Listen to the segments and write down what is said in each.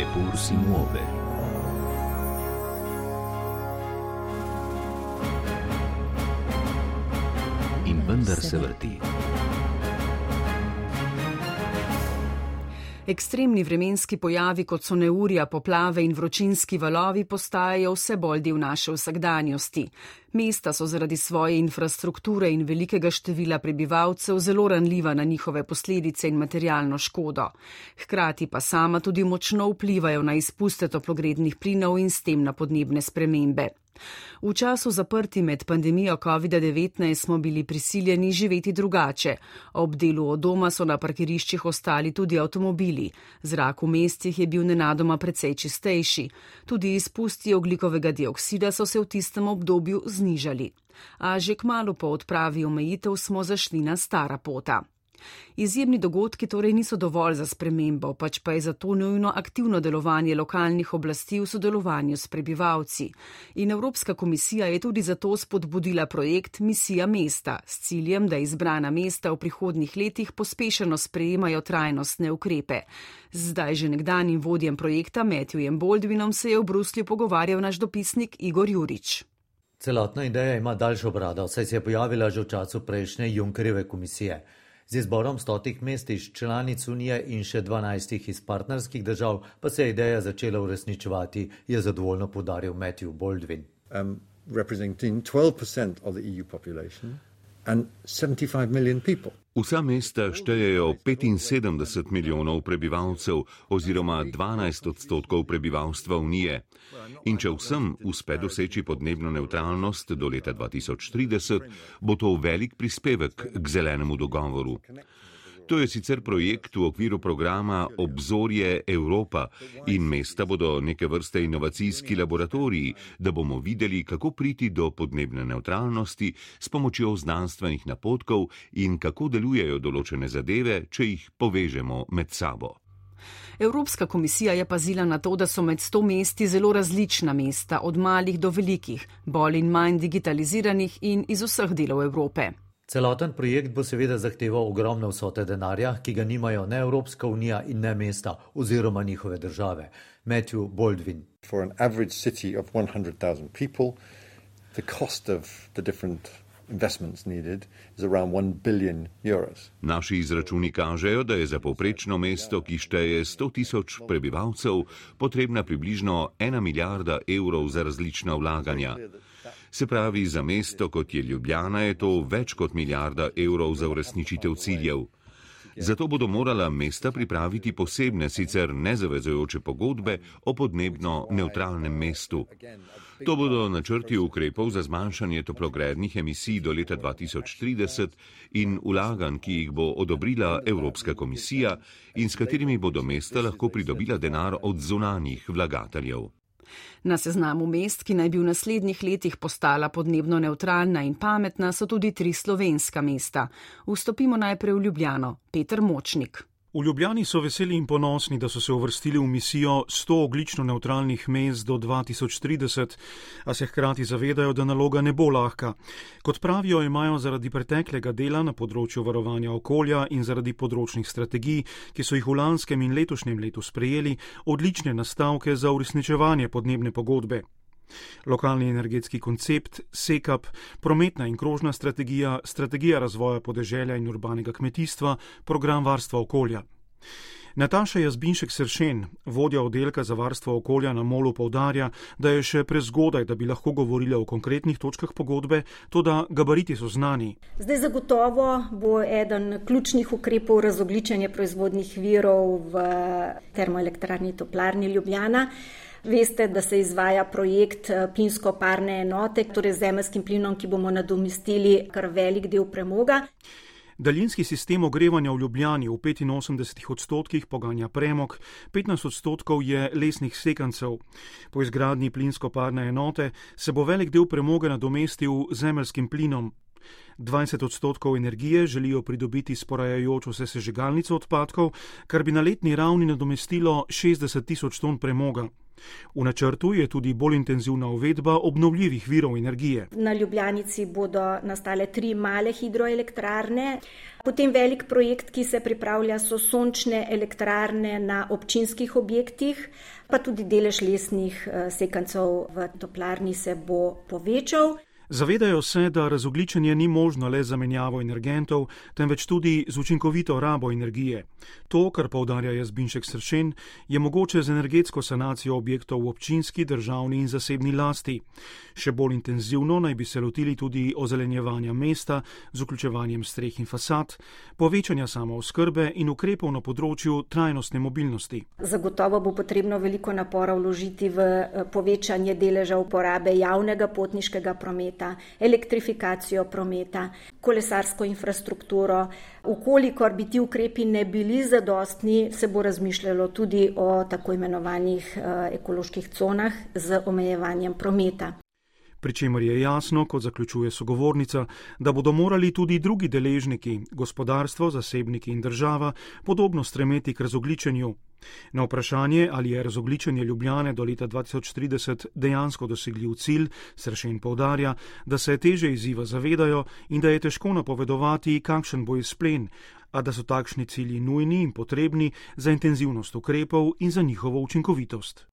Eppur si muove. In vendar se vrti. Ekstremni vremenski pojavi, kot so neurja, poplave in vročinski valovi, postajajo vse bolj del naše vsakdanjosti. Mesta so zaradi svoje infrastrukture in velikega števila prebivalcev zelo ranljiva na njihove posledice in materialno škodo. Hkrati pa sama tudi močno vplivajo na izpuste toplogrednih plinov in s tem na podnebne spremembe. V času zaprti med pandemijo COVID-19 smo bili prisiljeni živeti drugače. Ob delu od doma so na parkiriščih ostali tudi avtomobili. Zrak v mestih je bil nenadoma precej čistejši. Tudi izpusti oglikovega dioksida so se v tistem obdobju znižali. A že k malu po odpravi omejitev smo zašli na stara pota. Izjemni dogodki torej niso dovolj za spremembo, pač pa je zato nujno aktivno delovanje lokalnih oblasti v sodelovanju s prebivalci. In Evropska komisija je tudi zato spodbudila projekt Misija mesta s ciljem, da izbrana mesta v prihodnih letih pospešeno sprejemajo trajnostne ukrepe. Zdaj že nekdanjim vodjem projekta Matthewjem Boldvinom se je v Bruslju pogovarjal naš dopisnik Igor Jurič. Celotna ideja ima daljšo brado, saj se je pojavila že v času prejšnje Junkerjeve komisije. Z izborom stotih mest iz članic Unije in še dvanajstih iz partnerskih držav pa se je ideja začela uresničevati, je zadovoljno podaril Matthew Baldwin. Um, Vsa mesta štejejo 75 milijonov prebivalcev oziroma 12 odstotkov prebivalstva Unije. In če vsem uspe doseči podnebno neutralnost do leta 2030, bo to velik prispevek k zelenemu dogovoru. To je sicer projekt v okviru programa Obzorje Evropa in mesta bodo neke vrste inovacijski laboratoriji, da bomo videli, kako priti do podnebne neutralnosti s pomočjo znanstvenih napotkov in kako delujejo določene zadeve, če jih povežemo med sabo. Evropska komisija je pazila na to, da so med sto mesti zelo različna mesta, od malih do velikih, bolj in manj digitaliziranih in iz vseh delov Evrope. Celoten projekt bo seveda zahteval ogromne vsote denarja, ki ga nimajo ne Evropska unija in ne mesta oziroma njihove države. Matthew Baldwin. For an average city of 100,000 people, the cost of the different investments needed is around 1 billion euros. Naši izračuni kažejo, da je za povprečno mesto, ki šteje 100 tisoč prebivalcev, potrebna približno 1 milijarda evrov za različna vlaganja. Se pravi, za mesto kot je Ljubljana je to več kot milijarda evrov za uresničitev ciljev. Zato bodo morala mesta pripraviti posebne, sicer nezavezojoče pogodbe o podnebno neutralnem mestu. To bodo načrti ukrepov za zmanjšanje toplogrednih emisij do leta 2030 in ulagan, ki jih bo odobrila Evropska komisija in s katerimi bodo mesta lahko pridobila denar od zunanjih vlagateljev. Na seznamu mest, ki naj bi v naslednjih letih postala podnebno neutralna in pametna, so tudi tri slovenska mesta. Vstopimo najprej v Ljubljano. Peter Močnik. V Ljubljani so veseli in ponosni, da so se uvrstili v misijo 100 oglično neutralnih mest do 2030, a se hkrati zavedajo, da naloga ne bo lahka. Kot pravijo, imajo zaradi preteklega dela na področju varovanja okolja in zaradi področnih strategij, ki so jih v lanskem in letošnjem letu sprejeli, odlične nastavke za uresničevanje podnebne pogodbe. Lokalni energetski koncept, SEKAP, prometna in krožna strategija, strategija razvoja podeželja in urbanega kmetijstva, program varstva okolja. Nataša Jazbinšek Sršen, vodja oddelka za varstvo okolja na Molu, povdarja, da je še prezgodaj, da bi lahko govorila o konkretnih točkah pogodbe, to da gabariti so znani. Zdaj zagotovo bo eden ključnih ukrepov razogličenje proizvodnih virov v termoelektrarni Toplarni Ljubljana. Veste, da se izvaja projekt eh, plinsko-parne enote, torej z zemljskim plinom, ki bomo nadomestili kar velik del premoga. Daljinski sistem ogrevanja v Ljubljani v 85 odstotkih poganja premog, 15 odstotkov je lesnih sekancev. Po izgradnji plinsko-parne enote se bo velik del premoga nadomestil zemljskim plinom. 20 odstotkov energije želijo pridobiti s porajajočo se sežigalnico odpadkov, kar bi na letni ravni nadomestilo 60 tisoč ton premoga. V načrtu je tudi bolj intenzivna uvedba obnovljivih virov energije. Na Ljubljanici bodo nastale tri male hidroelektrarne. Potem velik projekt, ki se pripravlja, so sončne elektrarne na občinskih objektih, pa tudi delež lesnih eh, sekancov v toplarni se bo povečal. Zavedajo se, da razogličenje ni možno le z zamenjavo energentov, temveč tudi z učinkovito rabo energije. To, kar povdarja Jazbinšek Sršen, je mogoče z energetsko sanacijo objektov v občinski, državni in zasebni lasti. Še bolj intenzivno naj bi se lotili tudi ozelenjevanja mesta z vključevanjem streh in fasad, povečanja samooskrbe in ukrepov na področju trajnostne mobilnosti. Zagotovo bo potrebno veliko napora vložiti v eh, povečanje deleža uporabe javnega potniškega prometa prometa, elektrifikacijo prometa, kolesarsko infrastrukturo. Ukolikor bi ti ukrepi ne bili zadostni, se bo razmišljalo tudi o tako imenovanih eh, ekoloških conah z omejevanjem prometa. Pričemer je jasno, kot zaključuje sogovornica, da bodo morali tudi drugi deležniki, gospodarstvo, zasebniki in država, podobno stremeti k razogličenju, Na vprašanje, ali je razogličenje Ljubljane do leta 2030 dejansko dosegljiv cilj, Sršen povdarja, da se teže izziva zavedajo in da je težko napovedovati, kakšen bo izplen, a da so takšni cilji nujni in potrebni za intenzivnost ukrepov in za njihovo učinkovitost.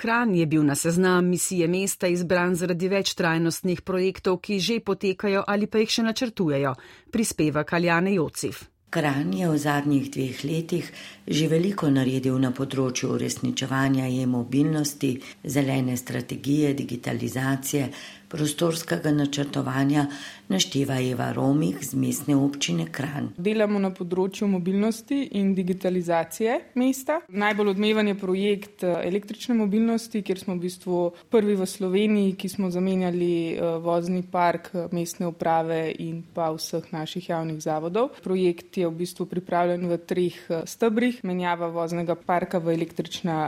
Kran je bil na seznam misije mesta izbran zaradi več trajnostnih projektov, ki že potekajo ali pa jih še načrtujejo, prispeva Kaljane Jociv. Kran je v zadnjih dveh letih že veliko naredil na področju uresničevanja e-mobilnosti, zelene strategije, digitalizacije, prostorskega načrtovanja, našteva Eva Romih z mestne občine Kran. Delamo na področju mobilnosti in digitalizacije mesta. Najbolj odmevan je projekt eh, električne mobilnosti, kjer smo v bistvu prvi v Sloveniji, ki smo zamenjali eh, vozni park eh, mestne uprave in pa vseh naših javnih zavodov. Projekt je v bistvu pripravljen v treh stebrih. Menjava voznega parka v električna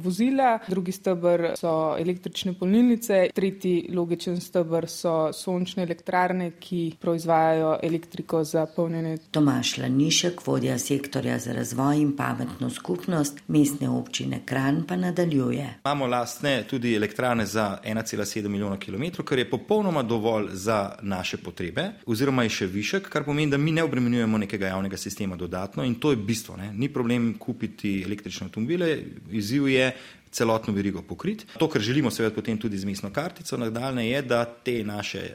vozila, drugi stebr so električne polnilnice, tretji logičen ključen stebr so sončne elektrarne, ki proizvajajo elektriko za polnjenje. Tomaš Lanišek, vodja sektorja za razvoj in pametno skupnost mestne občine Kran, pa nadaljuje. Imamo lastne tudi elektrane za 1,7 milijona km, kar je popolnoma dovolj za naše potrebe, oziroma je še višek, kar pomeni, da mi ne obremenjujemo nekega javnega sistema dodatno in to je bistvo. Ne? Ni problem kupiti električne avtomobile, izziv je celotno verigo pokriti. To, kar želimo seveda potem tudi z mestno kartico, nadaljne je, da te naše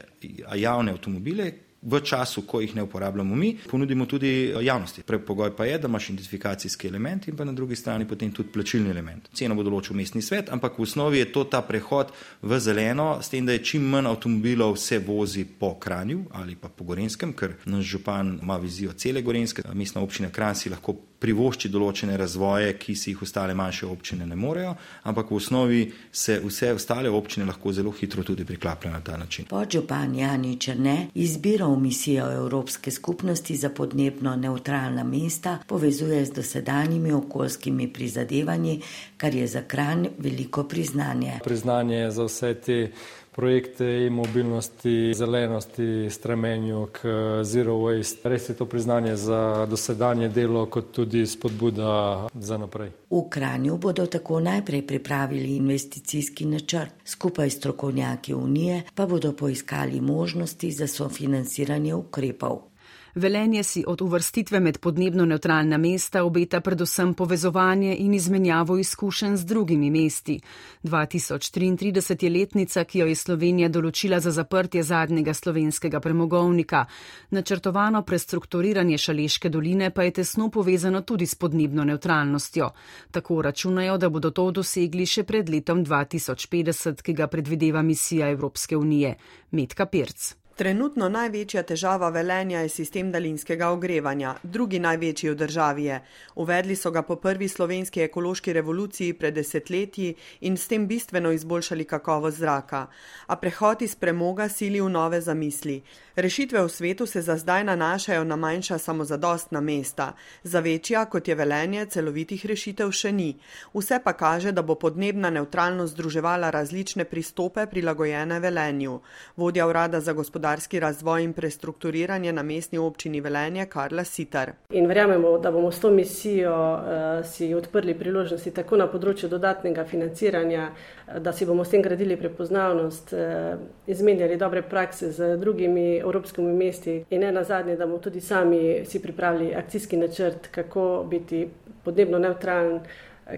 javne avtomobile, v času, ko jih ne uporabljamo mi, ponudimo tudi eh, javnosti. Predpogoj pa je, da imaš identifikacijski element in pa na drugi strani potem tudi plačilni element. Ceno bo določil mestni svet, ampak v osnovi je to ta prehod v zeleno, s tem, da je čim manj avtomobilov se vozi po Kranju ali pa po Gorenskem, ker naš župan ima vizijo cele Gorenske, mestna občina Kran si lahko privošči določene razvoje, ki si jih ostale manjše občine ne morejo, ampak v osnovi se vse ostale občine lahko zelo hitro tudi priklapljajo na ta način. Podžupan Jani Črne izbiro misijo Evropske skupnosti za podnebno neutralna mesta povezuje z dosedanjimi okoljskimi prizadevanji, kar je za kran veliko priznanje. Priznanje za vse te projekte e-mobilnosti, zelenosti, stremenju k zero waste. Res je to priznanje za dosedanje delo, kot tudi spodbuda za naprej. V Kranju bodo tako najprej pripravili investicijski načrt, skupaj s strokovnjaki Unije pa bodo poiskali možnosti za sofinanciranje ukrepov. Velenje si od uvrstitve med podnebno neutralna mesta obeta predvsem povezovanje in izmenjavo izkušenj z drugimi mesti. 2033 je letnica, ki jo je Slovenija določila za zaprtje zadnjega slovenskega premogovnika. Načrtovano prestrukturiranje Šaleške doline pa je tesno povezano tudi s podnebno neutralnostjo. Tako računajo, da bodo to dosegli še pred letom 2050, ki ga predvideva misija Evropske unije. Metka Pirc. Trenutno največja težava velenja je sistem daljinskega ogrevanja, drugi največji v državi je. Uvedli so ga po prvi slovenski ekološki revoluciji pred desetletji in s tem bistveno izboljšali kakovost zraka. A prehod iz premoga sili v nove zamisli. Rešitve v svetu se za zdaj nanašajo na manjša samozadostna mesta. Za večja, kot je velenje, celovitih rešitev še ni. Vse pa kaže, da bo podnebna neutralnost združevala različne pristope prilagojene velenju. Vodja urada za gospodarstvo gospodarski razvoj in prestrukturiranje na mestni občini Velenje Karla Sitar. In verjamemo, da bomo s to misijo uh, si odprli priložnosti tako na področju dodatnega financiranja, uh, da si bomo s tem gradili prepoznavnost, uh, izmenjali dobre prakse z drugimi evropskimi mesti in ne nazadnje, da bomo tudi sami si pripravili akcijski načrt, kako biti podnebno neutralen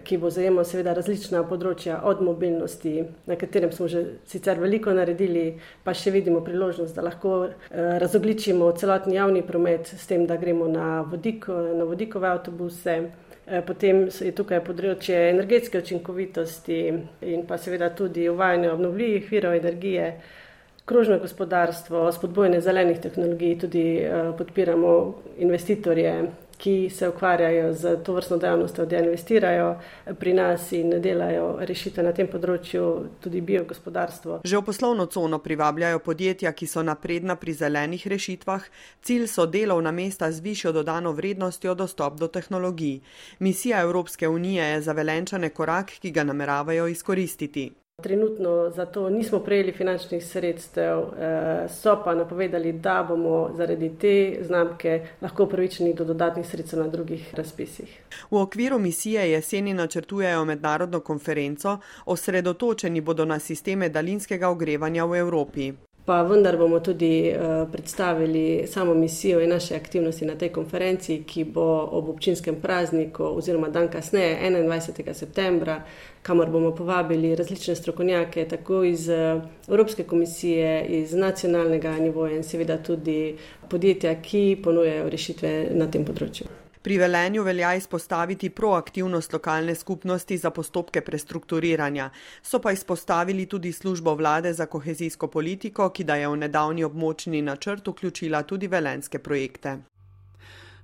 ki bo zajemal seveda različna področja od mobilnosti, na katerem smo že sicer veliko naredili, pa še vidimo priložnost, da lahko eh, razogličimo celotni javni promet s tem, da gremo na, vodiko, na vodikove avtobuse. Eh, potem je tukaj področje energetske učinkovitosti in pa seveda tudi uvajanje obnovljivih virov energije, krožno gospodarstvo, spodbojanje zelenih tehnologij, tudi eh, podpiramo investitorje ki se ukvarjajo z to vrstno dejavnostjo, da investirajo pri nas in delajo rešitve na tem področju, tudi biogospodarstvo. Že v poslovno cono privabljajo podjetja, ki so napredna pri zelenih rešitvah, cilj so delovna mesta z višjo dodano vrednostjo dostop do tehnologij. Misija Evropske unije je za velenčane korak, ki ga nameravajo izkoristiti. Trenutno za to nismo prejeli finančnih sredstev, eh, so pa napovedali, da bomo zaradi te znamke lahko upravičeni do dodatnih sredstev na drugih razpisih. V okviru misije jeseni načrtujejo mednarodno konferenco, osredotočeni bodo na sisteme daljinskega ogrevanja v Evropi pa vendar bomo tudi uh, predstavili samo misijo in naše aktivnosti na tej konferenci, ki bo ob občinskem prazniku oziroma dan kasneje, 21. septembra, kamor bomo povabili različne strokovnjake, tako iz uh, Evropske komisije, iz nacionalnega nivoja in seveda tudi podjetja, ki ponujajo rešitve na tem področju. Pri velenju velja izpostaviti proaktivnost lokalne skupnosti za postopke prestrukturiranja. So pa izpostavili tudi službo vlade za kohezijsko politiko, ki da je v nedavni območni načrt vključila tudi velenske projekte.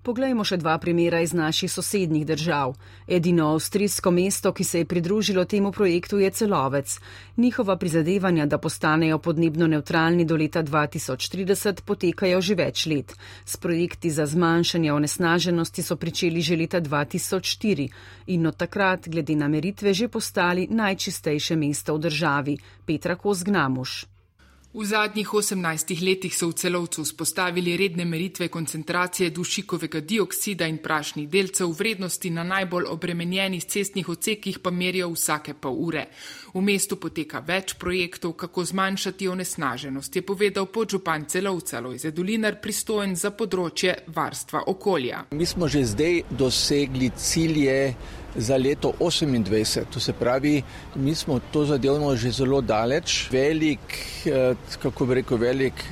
Poglejmo še dva primera iz naših sosednjih držav. Edino avstrijsko mesto, ki se je pridružilo temu projektu, je celovec. Njihova prizadevanja, da postanejo podnebno neutralni do leta 2030, potekajo že več let. S projekti za zmanjšanje onesnaženosti so pričeli že leta 2004 in od takrat, glede na meritve, že postali najčistejše mesto v državi. Petra Kozgnamuš. V zadnjih 18 letih so v celovcu vzpostavili redne meritve koncentracije dušikovega dioksida in prašnih delcev, vrednosti na najbolj obremenjenih cestnih odsekih pa merijo vsake pol ure. V mestu poteka več projektov, kako zmanjšati onesnaženost, je povedal podžupan celovca Lojze Dolinar, pristojen za področje varstva okolja. Mi smo že zdaj dosegli cilje za leto 2028. To se pravi, mi smo to zadevno že zelo daleč. Velik, eh, kako bi rekel, velik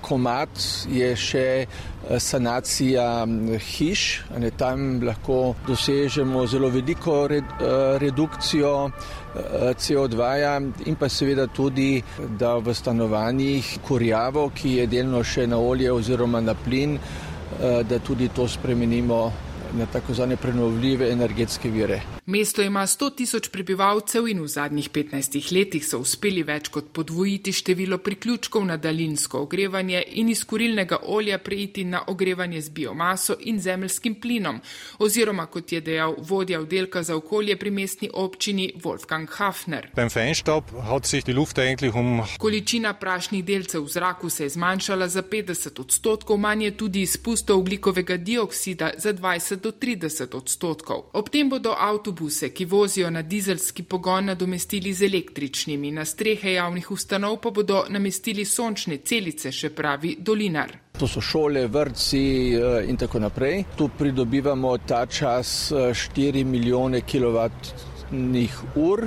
komat je še eh, sanacija hiš. Ne, tam lahko dosežemo zelo veliko eh, redukcijo CO2 -ja in pa seveda tudi, da v stanovanjih kurjavo, ki je delno še na olje oziroma na plin, da tudi to spremenimo na tako zvane prenovljive energetske vire. Mesto ima 100 tisoč prebivalcev in v zadnjih 15 letih so uspeli več kot podvojiti število priključkov na daljinsko ogrevanje in iz kurilnega olja preiti na ogrevanje z biomaso in zemeljskim plinom, oziroma kot je dejal vodja oddelka za okolje pri mestni občini Wolfgang Hafner. Um Količina prašnih delcev v zraku se je zmanjšala za 50 odstotkov, manj je tudi izpustov oglikovega dioksida za 20 do 30 odstotkov. Ob tem bodo avtobuse, ki vozijo na dizelski pogon, nadomestili z električnimi, na strehe javnih ustanov pa bodo namestili sončne celice, še pravi Dolinar. To so šole, vrtci eh, in tako naprej. Tu pridobivamo ta čas 4 eh, milijone kilovat njih ur.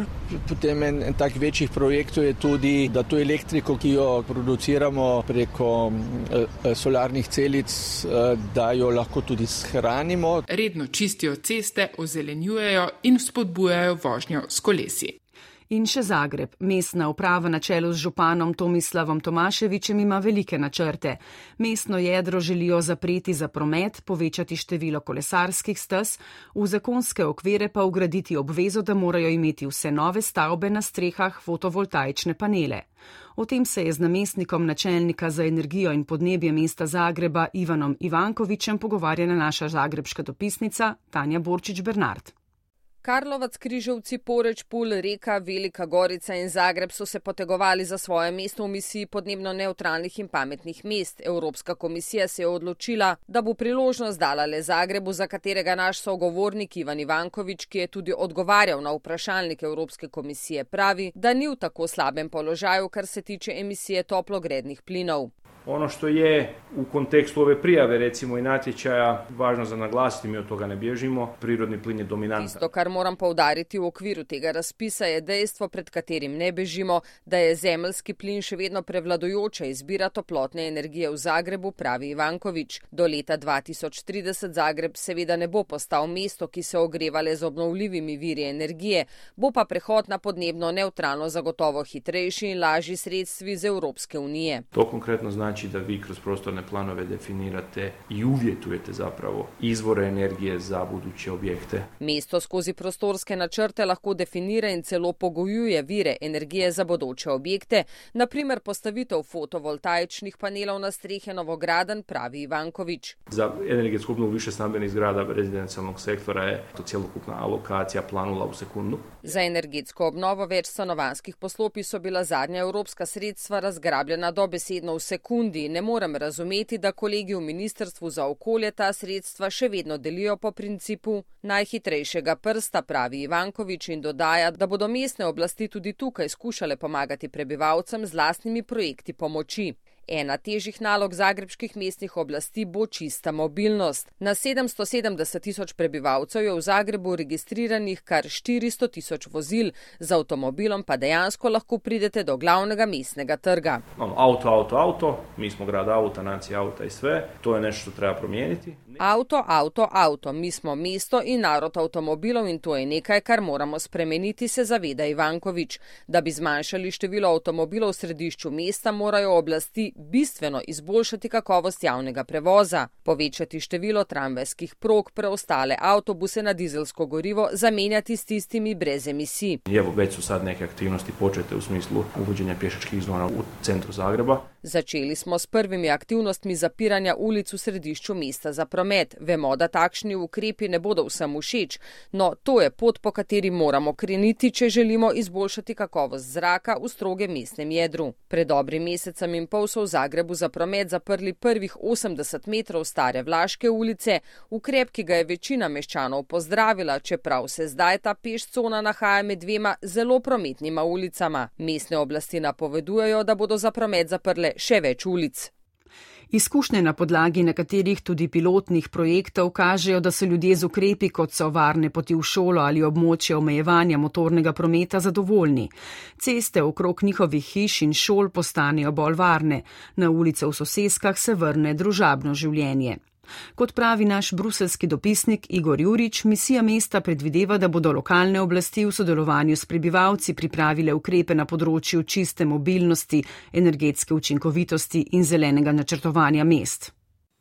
Potem en, en tak večjih projektov je tudi, da to elektriko, ki jo produciramo preko eh, solarnih celic, eh, da jo lahko tudi shranimo. Redno čistijo ceste, ozelenjujejo in spodbujajo vožnjo s kolesi. In še Zagreb. Mestna uprava na čelu z županom Tomislavom Tomaševičem ima velike načrte. Mestno jedro želijo zapreti za promet, povečati število kolesarskih stez, v zakonske okvire pa ugraditi obvezo, da morajo imeti vse nove stavbe na strehah fotovoltaične panele. O tem se je z namestnikom načelnika za energijo in podnebje mesta Zagreba Ivanom Ivankovičem pogovarjala naša zagrebška dopisnica Tanja Borčič Bernard. Karlovac, Križevci, Poreč, Pul, Reka, Velika Gorica in Zagreb so se potegovali za svoje mesto v misiji podnebno neutralnih in pametnih mest. Evropska komisija se je odločila, da bo priložnost dala le Zagrebu, za katerega naš sogovornik Ivan Ivankovič, ki je tudi odgovarjal na vprašalnik Evropske komisije, pravi, da ni v tako slabem položaju, kar se tiče emisije toplogrednih plinov. Ono što je u kontekstu ove prijave recimo i natječaja važno za naglasiti, mi od toga ne bježimo, prirodni plin je dominantan. Isto, kar moram poudariti v okviru tega razpisa je dejstvo, pred katerim ne bežimo, da je zemljski plin še vedno prevladojoča izbira toplotne energije v Zagrebu, pravi Ivankovič. Do leta 2030 Zagreb seveda ne bo postal mesto, ki se ogrevale z obnovljivimi viri energije, bo pa prehod na podnebno neutralno zagotovo hitrejši in lažji sredstvi z Evropske unije. To konkretno znači znači da vi kroz prostorne planove definirate i uvjetujete zapravo izvore energije za buduće objekte. Mesto skozi prostorske načrte lahko definira in celo pogojuje vire energije za bodoče objekte, naprimer postavitev fotovoltaičnih panelov na strehe Novograden, pravi Ivankovič. Za energetsku obnovu više stambenih zgrada rezidencijalnog sektora je to celokupna alokacija planula u sekundu. Za energetsko obnovo več stanovanskih poslopi so bila zadnja evropska sredstva razgrabljena dobesedno v sekundi sekundi ne morem razumeti, da kolegi v Ministrstvu za okolje ta sredstva še vedno delijo po principu najhitrejšega prsta, pravi Ivankovič in dodaja, da bodo mestne oblasti tudi tukaj skušale pomagati prebivalcem z lastnimi projekti pomoči. Ena težjih nalog zagrebskih mestnih oblasti bo čista mobilnost. Na 770 tisoč prebivalcev je v Zagrebu registriranih kar 400 tisoč vozil, z avtomobilom pa dejansko lahko pridete do glavnega mestnega trga. Avto, avto, avto, mi smo grad avta, nacija avta in vse, to je nešto, što treba promijeniti. Avto, avto, avto, mi smo mesto in narod avtomobilov in to je nekaj, kar moramo spremeniti, se zaveda Ivankovič. Da bi zmanjšali število avtomobilov v središču mesta, morajo oblasti bistveno izboljšati kakovost javnega prevoza, povečati število tramvajskih prog, preostale avtobuse na dizelsko gorivo zamenjati s tistimi brez emisij. Evo, več so sad neke aktivnosti počete v smislu uvođenja pješačkih zona v centru Zagreba. Začeli smo s prvimi aktivnostmi zapiranja ulic v središču mesta za promet. Vemo, da takšni ukrepi ne bodo vsem všeč, no to je pot, po kateri moramo kreniti, če želimo izboljšati kakovost zraka v strogem mestnem jedru. Pred dobrim mesecem in pol so v Zagrebu za promet zaprli prvih 80 metrov stare Vlaške ulice, ukrep, ki ga je večina meščanov pozdravila, čeprav se zdaj ta pešcona nahaja med dvema zelo prometnima ulicama. Mestne oblasti napovedujejo, da bodo za promet zaprle še več ulic. Izkušnje na podlagi nekaterih tudi pilotnih projektov kažejo, da so ljudje z ukrepi, kot so varne poti v šolo ali območje omejevanja motornega prometa, zadovoljni. Ceste okrog njihovih hiš in šol postanejo bolj varne, na ulice v soseskah se vrne družabno življenje. Kot pravi naš bruselski dopisnik Igor Jurič, misija mesta predvideva, da bodo lokalne oblasti v sodelovanju s prebivalci pripravile ukrepe na področju čiste mobilnosti, energetske učinkovitosti in zelenega načrtovanja mest.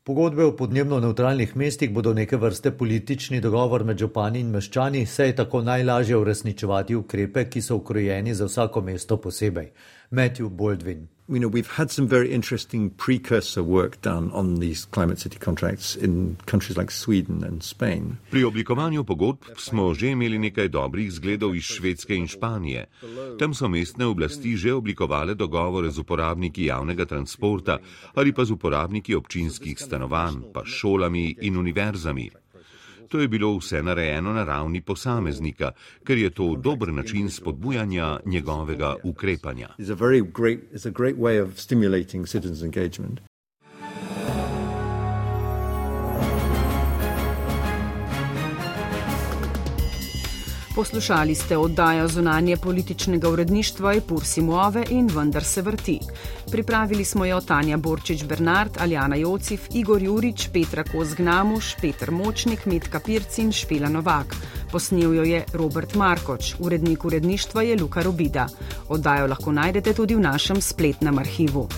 Pogodbe o podnebno neutralnih mestih bodo neke vrste politični dogovor med župani in meščani, saj je tako najlažje uresničevati ukrepe, ki so ukrojeni za vsako mesto posebej. Matthew Baldwin. You know, we've had some very interesting precursor work done on these climate city contracts in countries like Sweden and Spain. Pri oblikovanju pogodb smo že imeli nekaj dobrih zgledov iz Švedske in Španije. Tam so mestne oblasti že oblikovale dogovore z uporabniki javnega transporta ali pa z uporabniki občinskih stanovanj, pa šolami in univerzami. To je bilo vse narejeno na ravni posameznika, ker je to dober način spodbujanja njegovega ukrepanja. Poslušali ste oddajo zunanje političnega uredništva Epursi Move in vendar se vrti. Pripravili smo jo Tanja Borčič Bernard, Aljana Jocif, Igor Jurič, Petra Kozgnamuš, Petr Močnik, Metka Pirc in Špela Novak. Posnil jo je Robert Markoč, urednik uredništva je Luka Robida. Oddajo lahko najdete tudi v našem spletnem arhivu.